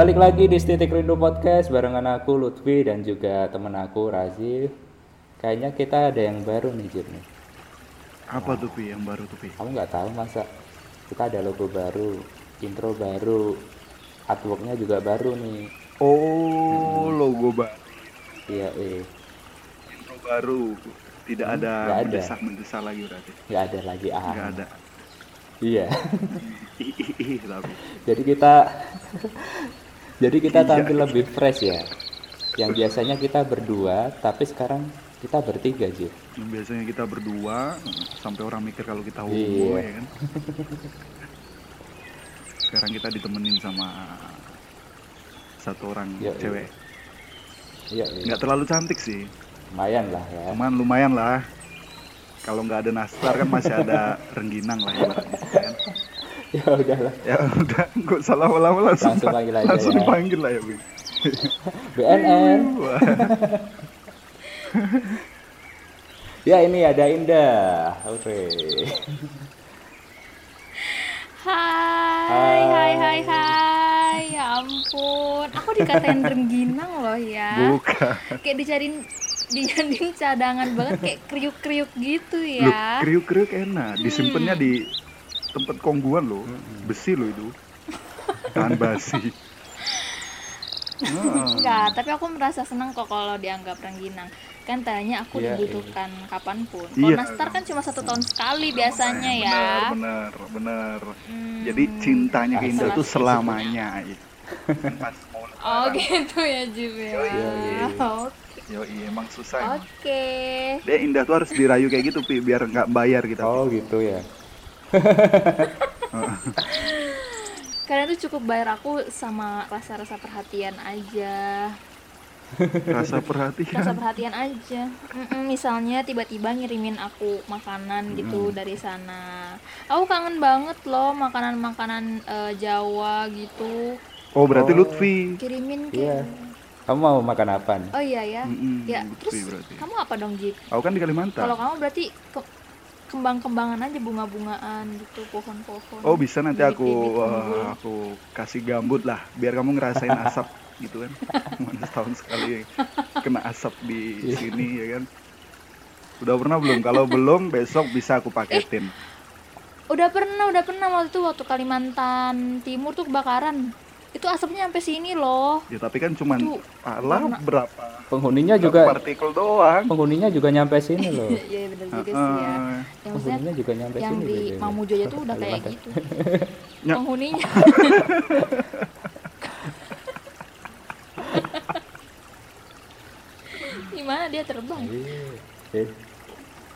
Balik lagi di Titik Rindu Podcast barengan aku Lutfi dan juga temen aku Razif. Kayaknya kita ada yang baru nih Jir nih. Apa tuh Pi yang baru tuh Pi? Kamu nggak tahu masa kita ada logo baru, intro baru, artworknya juga baru nih. Oh, logo baru, Iya, eh, intro baru. Tidak Hmm, ada nggak ada. mendesak-mendesak lagi berarti. nggak ada lagi ah. Nggak ada. Iya. Jadi kita jadi kita Iya. tampil lebih fresh ya. Yang biasanya kita berdua, tapi sekarang kita bertiga. Yang biasanya kita berdua sampai orang mikir kalau kita homo Iya. ya kan. Sekarang kita ditemenin sama satu orang Iya, iya. cewek. Iya, iya. Nggak terlalu cantik sih, lumayan lah ya. cuman lumayan lah. Kalau nggak ada nastar kan masih ada rengginang lah ibaratnya. ya kan? Ya udahlah. Ya udah, nggak salah lama langsung, Langsung panggil aja langsung ya. dipanggil lah ya. BNN. Ya ini ada Indah. Oke. Hai, hai, hai, hai. Ya ampun, aku dikatain rengginang loh ya. Bukan. Kayak dicariin dijadiin cadangan banget kayak kriuk-kriuk gitu Loh, ya. kriuk-kriuk enak. Disimpannya Hmm. di tempat kongguan loh. Besi loh itu. Tahan basi. Ah. Enggak, tapi aku merasa senang kok kalau dianggap rengginang. Kan tanya aku Iya, dibutuhkan kapan pun. Kalau Iya. nastar kan cuma satu tahun sekali biasanya ya. Benar, benar, benar. Hmm. Jadi cintanya ke Indah Isolasi. selamanya. Oh gitu ya Jim ya. Iya, iya. Oke. Yoi, emang susah. Oke. Dia Indah tuh harus dirayu kayak gitu, Pi, biar nggak bayar kita. Oh gitu ya. Kalian tuh cukup bayar aku sama rasa-rasa perhatian aja. Rasa perhatian. Rasa perhatian aja. Mm-mm, misalnya tiba-tiba ngirimin aku makanan gitu dari sana. Aku kangen banget loh makanan-makanan eh, Jawa gitu. Oh, berarti Oh. Lutfi. Kirimin Iya. kayak. Kamu mau makan apa nih? Oh iya ya. Mm-mm, Ya, Lutfi terus berarti. kamu apa dong, Jip? Aku kan di Kalimantan. Kalau kamu berarti ke- kembang-kembangan aja bunga-bungaan gitu, pohon-pohon. Oh bisa nanti aku unggul. aku kasih gambut lah biar kamu ngerasain asap gitu kan. Mana setahun sekali kena asap di sini ya kan. Udah pernah belum? Kalau belum besok bisa aku paketin. Udah pernah, udah pernah waktu itu waktu Kalimantan Timur tuh kebakaran. Itu asapnya sampai sini loh. Ya tapi kan cuman alah warna- berapa Penghuninya berapa juga partikel doang. penghuninya juga nyampe sini loh. Iya bener juga sih ya. Yang Penghuninya juga nyampe yang sini. di BTW. Mamuju aja tuh udah kayak gitu. Ya. Penghuninya. Gimana dia terbang?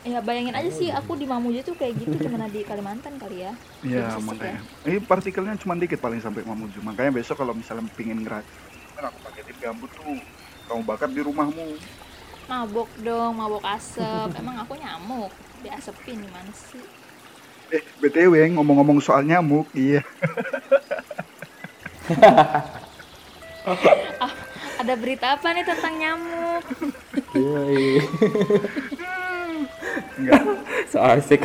Ya bayangin aja sih aku di Mamuju tuh kayak gitu cuma di Kalimantan kali ya. Iya makanya. Ini partikelnya cuma dikit paling sampai Mamuju. Makanya besok kalau misalnya pingin ngerat, kan aku paketin gambut tuh. Kamu bakar di rumahmu. Mabok dong, mabok asap. Emang aku nyamuk. Diasepin gimana sih? Eh, BTW ngomong-ngomong soal nyamuk, iya. Ada berita apa nih tentang nyamuk? iya, iya. Enggak, so asik.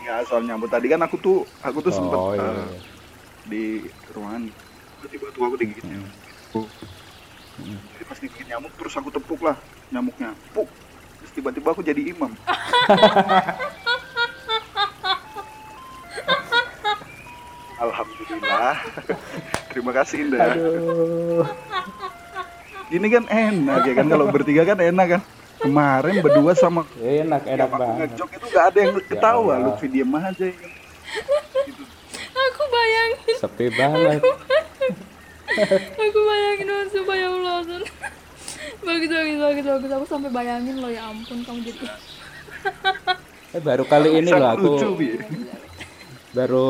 enggak soal nyamuk. Tadi kan aku tuh, aku tuh sempet oh, iya. eh, di ruangan. Tiba-tiba tuh aku digigit Hmm. nyamuk. Jadi pas digigit nyamuk terus aku tepuk lah nyamuknya. Puk. Terus tiba-tiba aku jadi imam. Alhamdulillah. Terima kasih Indah. Aduh. Ini kan enak ya kan kalau bertiga kan enak kan. Kemarin berdua sama Enak, enak yang aku banget. ngejok itu gak ada yang ketawa. Allah. Lutfi diem aja ya. Gitu. Aku bayangin, Sepi banget. aku bayangin oh, supaya ya Allah. bagus, bagus, bagus, bagus. Aku sampai bayangin loh ya ampun kamu jadi. Eh, baru kali ini loh aku lucu, baru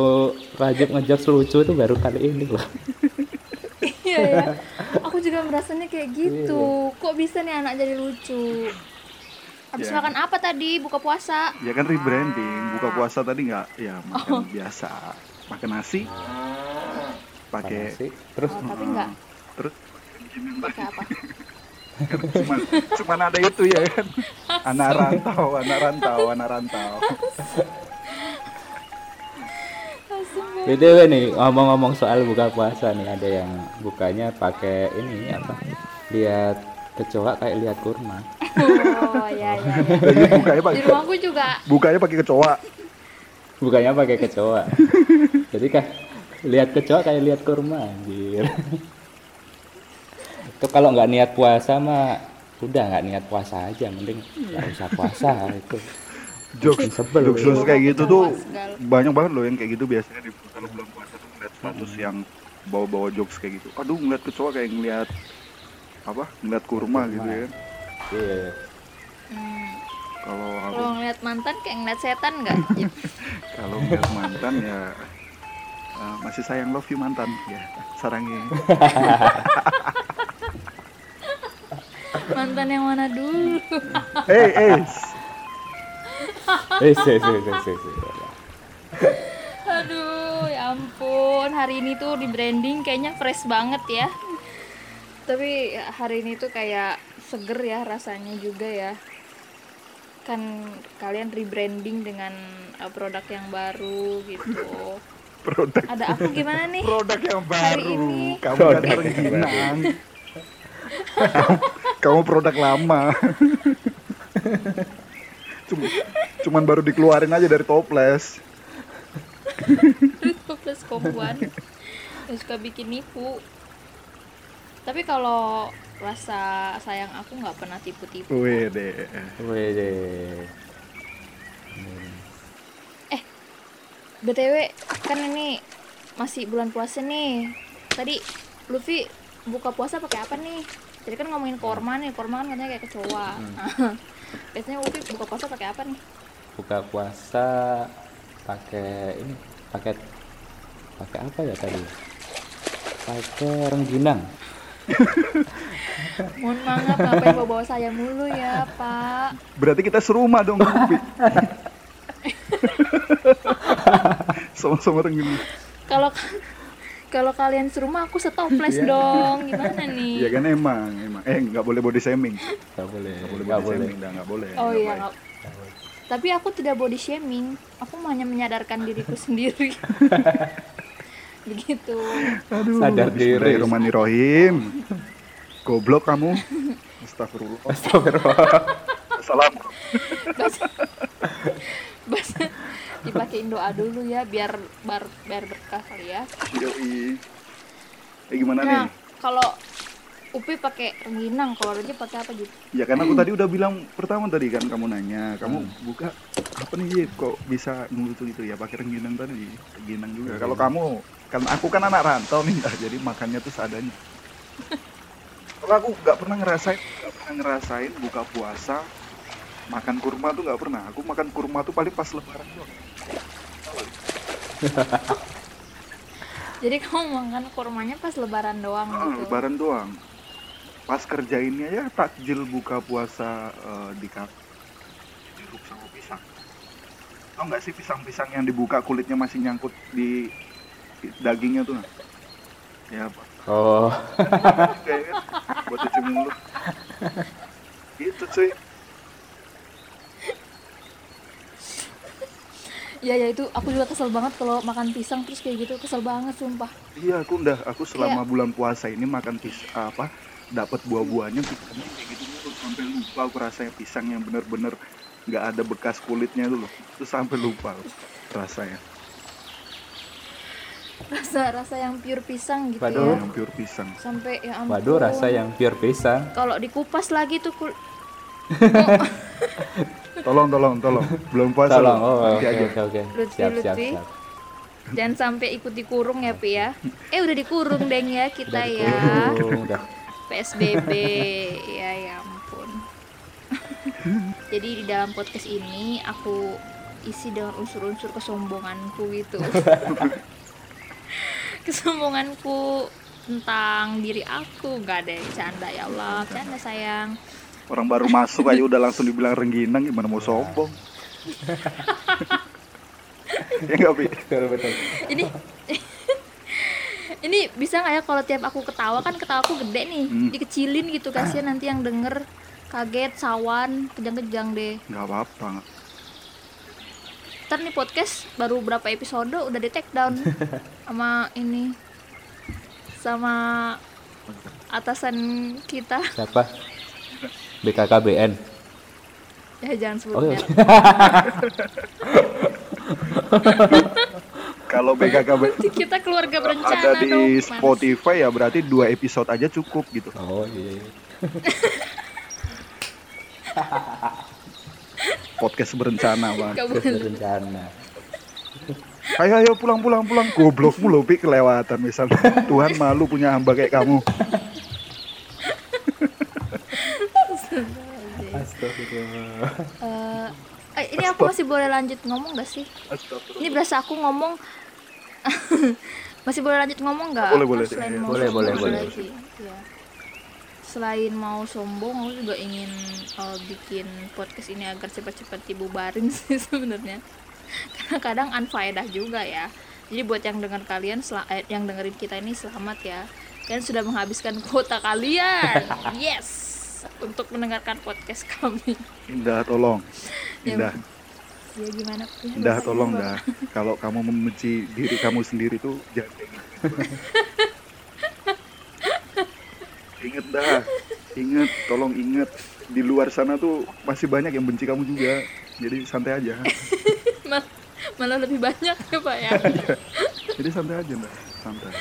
Rajab ngejokes lucu itu baru kali ini loh. Iya ya. Aku juga merasanya kayak gitu. Kok bisa nih anak jadi lucu? Habis Ya. makan apa tadi? Buka puasa. Ya kan rebranding. Buka puasa tadi nggak ya makan biasa. Makan nasi. Pakai Pakai terus Oh, tapi enggak terus pakai apa? cuman cuman ada itu ya kan. Anak rantau, anak rantau, anak rantau. BTW nih ngomong-ngomong soal buka puasa nih ada yang bukanya pakai ini apa? Lihat kecoa kayak lihat kurma. Oh ya ya. ya. Jadi bukanya Di pakai rumahku juga bukanya pakai kecoa. Bukanya pakai kecoa. Jadi kan lihat kecoa kayak lihat kurma anjir. Itu kalau nggak niat puasa mah udah nggak niat puasa aja mending nggak usah puasa itu. Jokes, Sebel. jokes jokes kayak gitu tuh Segala. banyak banget loh yang kayak gitu biasanya di kalau bulan puasa tuh ngeliat status yang bawa-bawa jokes kayak gitu. Aduh ngeliat kecoa kayak ngeliat apa? Ngeliat kurma gitu ya. Iya. Hmm. Kalau aku Kalau ngeliat mantan kayak ngeliat setan nggak? Jip? kalau ngeliat mantan ya eh, masih sayang love you mantan ya sarangi mantan yang mana dulu? eh eh Eh, sih, sih, sih, sih. Aduh, ya ampun. Hari ini tuh di branding kayaknya fresh banget ya. Tapi hari ini tuh kayak seger ya rasanya juga ya. Kan kalian rebranding dengan uh, produk yang baru gitu. produk Ada aku gimana nih? produk yang Hari baru ini. kamu Produk kan rengginang kamu produk lama Cuma, cuman baru dikeluarin aja dari toples plus kombuan yang suka bikin nipu. Tapi kalau rasa sayang aku nggak pernah tipu-tipu. Wede. BTW kan ini masih bulan puasa nih. Tadi Luffy buka puasa pakai apa nih? Jadi kan ngomongin korma nih, korma kan katanya kayak kecoa. Biasanya Luffy buka puasa pakai apa nih? Buka puasa pakai ini, pakai pakai apa ya tadi? Pakai rengginang. Mohon maaf ngapain bawa bawa saya mulu ya Pak. berarti kita serumah dong Upi. sama-sama rengginang Kalau kalau kalian serumah aku setoples dong. Gimana nih? Iya kan emang emang eh nggak boleh body shaming Gak boleh, nggak boleh nggak body boleh. shaming dah nggak boleh Oh nggak iya. nggak- Tapi aku tidak body shaming. Aku hanya menyadarkan diriku sendiri. Begitu. Aduh, Sadar diri. Bismillahirrahmanirrahim. Goblok kamu. Astagfirullah. Astagfirullah. Salam. Dipakein doa dulu ya biar bar, biar berkah kali ya Yoi. Eh gimana nah nih? kalau Upi pakai rengginang kalau Roji pakai apa gitu Ya kan aku tadi udah bilang pertama tadi kan kamu nanya, kamu buka apa nih Yip? kok bisa ngelucu gitu ya pakai rengginang tadi, rengginang juga. Kalau kamu kan aku kan anak rantau nih, ah, jadi makannya tuh seadanya. Kalau aku nggak pernah ngerasain, nggak pernah ngerasain buka puasa makan kurma tuh nggak pernah. Aku makan kurma tuh paling pas lebaran doang. jadi kamu makan kurmanya pas lebaran doang Ah, gitu lebaran doang. Pas kerjainnya ya takjil buka puasa eh, di kafe. Jeruk sama pisang. Tau nggak sih pisang-pisang yang dibuka kulitnya masih nyangkut di di dagingnya tuh? Ya apa? Oh, Kayak gitu. buat cuci mulut. Gitu cuy. Ya ya itu aku juga kesel banget kalau makan pisang terus kayak gitu kesel banget sumpah. Iya aku udah aku selama Kayak- bulan puasa ini makan pis apa dapat buah-buahnya pisangnya kayak gitu terus sampai lupa aku rasanya pisang yang bener-bener nggak ada bekas kulitnya itu loh. Terus sampai lupa rasanya. Rasa rasa yang pure pisang gitu Waduh. ya. Yang pure pisang. Sampai ya ampun. Waduh rasa yang pure pisang. kalau dikupas lagi tuh kul tolong tolong tolong. Belum puasa Tolong, oh oke aja. oke oke. Siap siap siap. jangan sampai ikut dikurung ya pi ya? Eh udah dikurung deng ya kita Udah ya. udah. PSBB ya ya ampun. Jadi di dalam podcast ini aku isi dengan unsur-unsur kesombonganku gitu. Kesombonganku tentang diri aku. Nggak ada yang canda ya Allah. Canda sayang orang baru masuk aja udah langsung dibilang rengginang gimana mau sombong ya nggak pi Betul betul. ini ini bisa nggak ya kalau tiap aku ketawa kan ketawa aku gede nih Hmm. dikecilin gitu kasihan nanti yang denger kaget sawan kejang-kejang deh nggak apa-apa ntar nih podcast baru berapa episode udah di take down sama ini sama atasan kita Siapa? BKKBN. ya jangan sebut Oh, iya. Kalau BKKB kita keluarga berencana ada di dong Mas. Spotify ya berarti dua episode aja cukup gitu. Oh iya. Podcast berencana bang. Boleh. Berencana. Ayo ayo pulang pulang pulang. Goblokmu loh Pi, kelewatan misalnya. Tuhan malu punya hamba kayak kamu. Astagfirullah. Eh, eh, ini aku masih boleh lanjut ngomong gak sih? Ini berasa aku ngomong. Masih boleh lanjut ngomong nggak? Boleh, boleh. selain mau Boleh, boleh, sombong boleh. lagi. Iya. selain mau sombong aku juga ingin eh, bikin podcast ini agar cepat-cepat dibubarin sih sebenarnya. Karena kadang unfaedah juga ya. Jadi buat yang dengar kalian eh, yang dengerin kita ini selamat ya. Kalian sudah menghabiskan kuota kalian. Yes untuk mendengarkan podcast kami Indah tolong. Ya, Indah, ya gimana Ya, Indah Bapak, tolong dah. Kalau kamu membenci diri kamu sendiri tuh jangan kayak gitu. Ingat dah, ingat, tolong ingat. Di luar sana tuh masih banyak yang benci kamu juga. Jadi santai aja. Mal- malah lebih banyak ya pak ya Jadi santai aja dah, santai.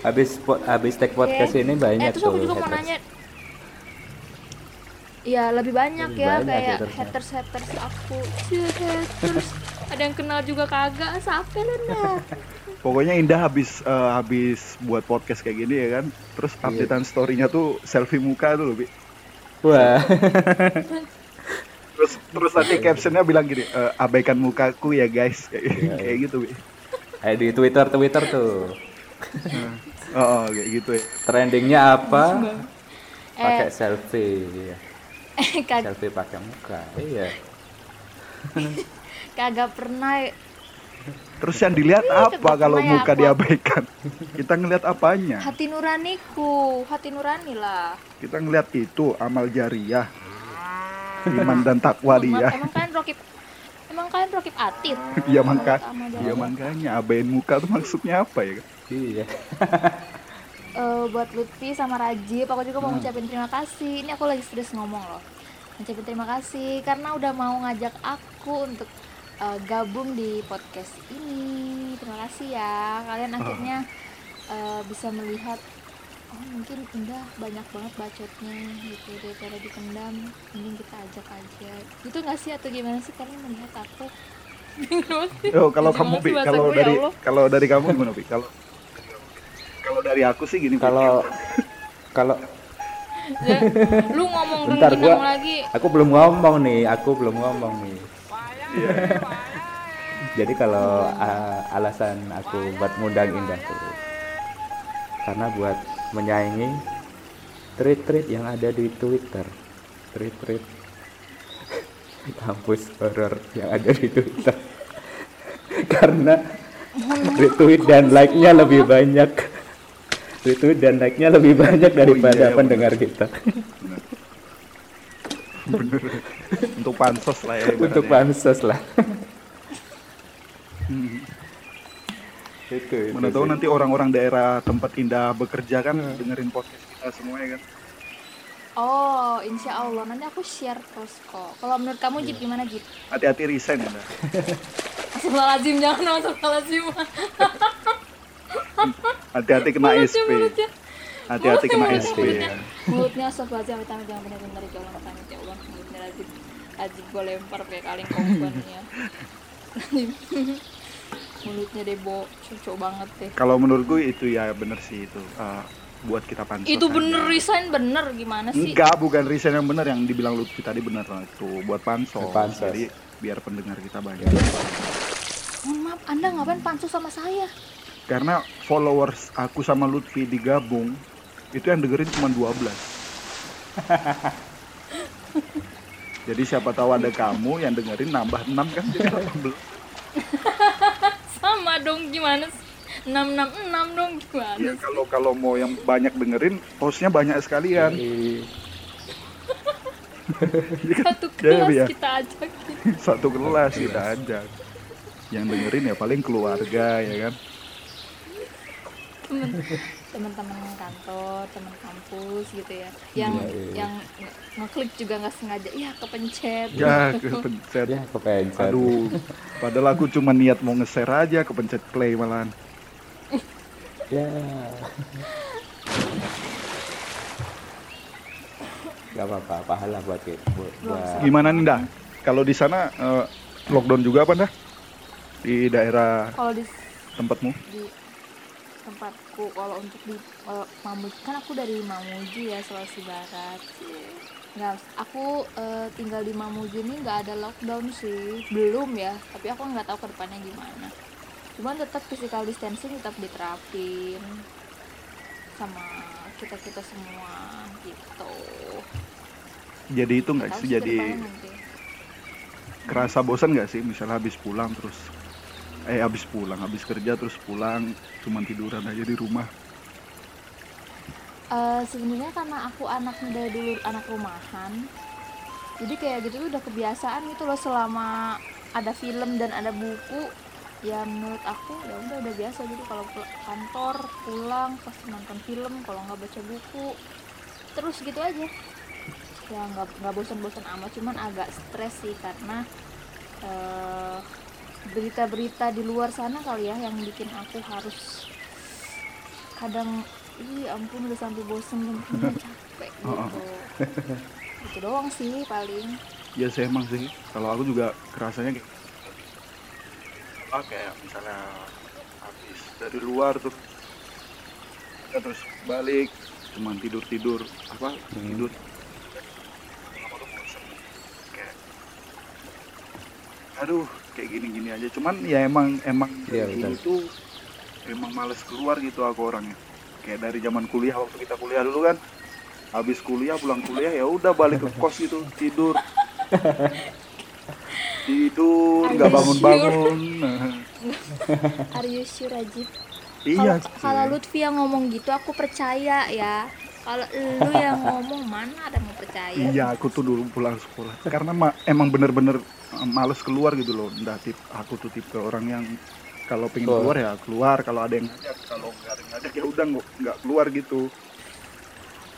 Habis habis take podcast Oke. ini banyak eh terus aku tuh juga mau nanya Iya lebih banyak Lebih ya banyak kayak hatersnya. haters haters aku Cie, haters ada yang kenal juga kagak sampai lah Pokoknya Indah habis eh, habis buat podcast kayak gini ya kan. Terus Iya. updatean story-nya tuh selfie muka tuh Bi. Wah. Terus terus nanti captionnya bilang gini, "Eh, abaikan mukaku ya guys. Kayak, Iya, kayak gitu, Bi. Kayak di Twitter Twitter tuh. Oh, oh, kayak gitu ya. Trendingnya apa? Pakai eh selfie. Iya. eh kag- Selfie pakai muka. Iya. kagak pernah Terus yang dilihat Ih, apa kalau ya muka aku. diabaikan? Kita ngelihat apanya? hati nuraniku hati nurani lah Kita ngelihat itu amal jariah. Iman dan takwa dia. emang kalian rokip emang kalian rokip atit Iya mangka. Iya jalan. makanya abain muka tuh maksudnya apa ya? Iya. Eh, buat Lutfi sama Rajib aku juga mau Hmm. ngucapin terima kasih. Ini aku lagi serius ngomong loh. Ngucapin terima kasih karena udah mau ngajak aku untuk eh, gabung di podcast ini. Terima kasih ya. Kalian akhirnya eh, bisa melihat oh mungkin indah banyak banget bacotnya. Gitu daripada dipendam mending kita ajak aja. Gitu nggak sih? Atau gimana sih? Kalian melihat aku? Bingung sih. Yo, kalau kamu bahasa kalau ya dari kalau dari kamu gimana Pi? Kalau kalau dari aku sih gini. Kalau kalau Ya, lu ngomong Bentar, gua- lagi aku belum ngomong nih, aku belum ngomong nih. Jadi kalau uh, alasan aku buat ngundang Indah tuh karena buat menyaingi tweet-tweet yang ada di Twitter. Tweet-tweet kampus horor yang ada di Twitter. karena retweet dan like-nya lebih banyak. Retweet dan like-nya lebih banyak daripada iya, pendengar kita. Bener. Untuk pansos lah ya. Untuk ibaratnya. pansos lah. Hmm. itu, itu Mana tahu sih. nanti orang-orang daerah tempat Indah bekerja kan dengerin podcast kita semua ya kan. Oh, insya Allah nanti aku share terus kok. Kalau menurut kamu Jip gimana Jip? Hati-hati resign ya. Astagfirullahaladzim, jangan astagfirullahaladzim. Hati-hati kena SP. Hati-hati kena SP. mulutnya. ya. Astagfirullahaladzim, amit amit jangan benar-benar ya Allah, amit ya Allah. Mulutnya Rajib, Rajib gue lempar kayak kaleng kombannya. Mulutnya Debo, cocok banget deh. Kalau menurutku itu ya bener sih itu. Eh, buat kita pansos. Itu aja. bener resign bener gimana sih? Enggak, bukan resign yang benar yang dibilang Lutfi tadi benar lah itu buat pansos. Pansos. Jadi biar pendengar kita banyak. Mohon maaf, Anda ngapain pansus sama saya? Karena followers aku sama Lutfi digabung itu yang dengerin cuma 12. Jadi siapa tahu ada kamu yang dengerin nambah 6 kan jadi 18. Sama dong gimana sih? 666 dong gimana Ya kalau kalau mau yang banyak dengerin hostnya banyak sekalian. Satu Ya, ya, kelas ya. kita ajakin satu kelas kita ajak yang dengerin ya paling keluarga ya kan temen teman-teman kantor teman kampus gitu ya. Yang Iya, iya. yang nge- ngeklik juga nggak sengaja ya kepencet ya kepencet ya kepencet aduh padahal aku cuma niat mau nge-share aja kepencet play malahan. Ya. Gak apa-apa, pahala buat kita. Buat, buat gimana nih dah kalau di sana eh, lockdown juga apa dah di daerah kalau di tempatmu? di tempatku. Kalau untuk di kalau Mamuju kan aku dari Mamuju ya Sulawesi Barat. Nggak aku eh, tinggal di Mamuju ini nggak ada lockdown sih. Belum ya tapi aku nggak tahu ke depannya gimana. Cuman tetap physical distancing tetap diterapin sama kita kita semua gitu. Jadi itu nggak sih? jadi kerasa bosan nggak sih? Misalnya habis pulang terus eh habis pulang habis kerja terus pulang cuman tiduran aja di rumah. Eh, sebenarnya karena aku anaknya dari dulu anak rumahan jadi kayak gitu udah kebiasaan gitu loh selama ada film dan ada buku ya menurut aku ya udah udah biasa jadi kalau pul- kantor pulang pasti nonton film kalau nggak baca buku terus gitu aja. Ya nggak nggak bosan-bosan amat cuman agak stres sih karena eh, berita-berita di luar sana kali ya yang bikin aku harus kadang ih ampun udah sampai bosen dan capek gitu Oh, itu doang sih paling. Ya saya emang sih. Kalau aku juga kerasanya kayak ah, kayak misalnya habis dari luar tuh terus balik cuman tidur tidur apa Hmm. tidur Lama-lama bosen. kayak aduh kayak gini gini aja. Cuman ya emang emang dulu betul. tuh emang males keluar gitu aku orangnya. Kayak dari zaman kuliah waktu kita kuliah dulu kan habis kuliah pulang kuliah ya udah balik ke kos gitu tidur. Tidur nggak you bangun bangun are you sure Rajib iya. Kalau kalau Lutfi yang ngomong gitu aku percaya ya kalau lu yang ngomong mana ada mau percaya? Iya aku tuh dulu pulang sekolah. Karena ma- emang bener-bener eh, males keluar gitu loh. Nggak tip aku tuh tipe orang yang kalau pengen keluar. ya keluar. Kalau ada yang ngajak kalau nggak ada yang ngajak ya udah nggak nggak keluar gitu.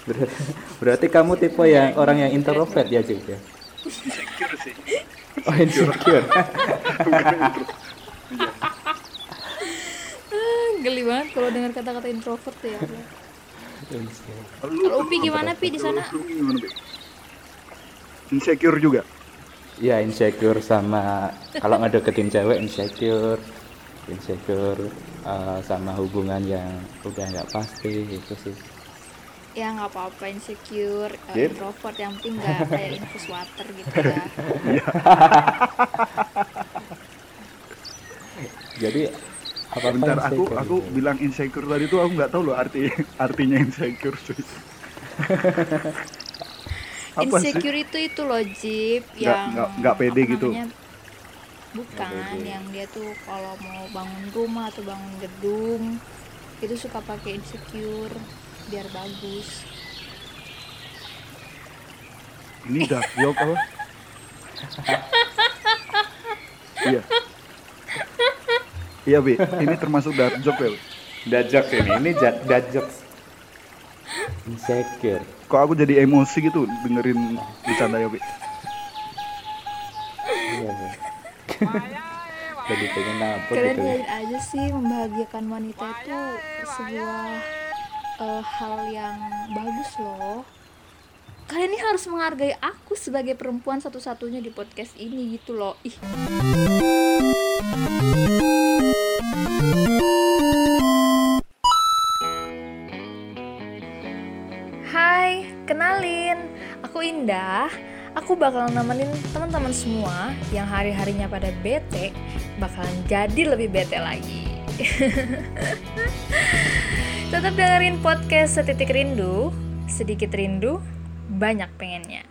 Berarti, berarti kamu tipe yang orang yang introvert ya Cip ya? insecure sih. Oh insecure. Geli banget kalau dengar kata-kata introvert ya kalau Upi gimana Pi di sana? Insecure juga? Ya insecure sama kalau ngedeketin cewek insecure, insecure eh, sama hubungan yang udah nggak pasti gitu sih. ya nggak apa-apa insecure eh, Gitu. introvert yang penting nggak kayak infus water gitu ya. Jadi apa bentar aku aku bilang insecure tadi tuh aku nggak tahu loh arti artinya insecure sih. Apa sih? Insecure itu itu loh Jeep yang nggak- nggak pede apa gitu? namanya, bukan pede. yang dia tuh kalau mau bangun rumah atau bangun gedung itu suka pakai insecure biar bagus. Ini dark joke apa iya iya bi ini termasuk dark joke ya Bi? Dajok ini, ini ja- dajok. Insecure. kok aku jadi emosi gitu dengerin bercanda ya bi Iya, Bu. Jadi pengen apa kalian gitu. lihat aja sih membahagiakan wanita itu sebuah eh, hal yang bagus loh kalian ini harus menghargai aku sebagai perempuan satu-satunya di podcast ini gitu loh ih Indah. Aku bakal nemenin teman-teman semua yang hari-harinya pada bete bakalan jadi lebih bete lagi. Tetap dengerin podcast Setitik Rindu, sedikit rindu, banyak pengennya.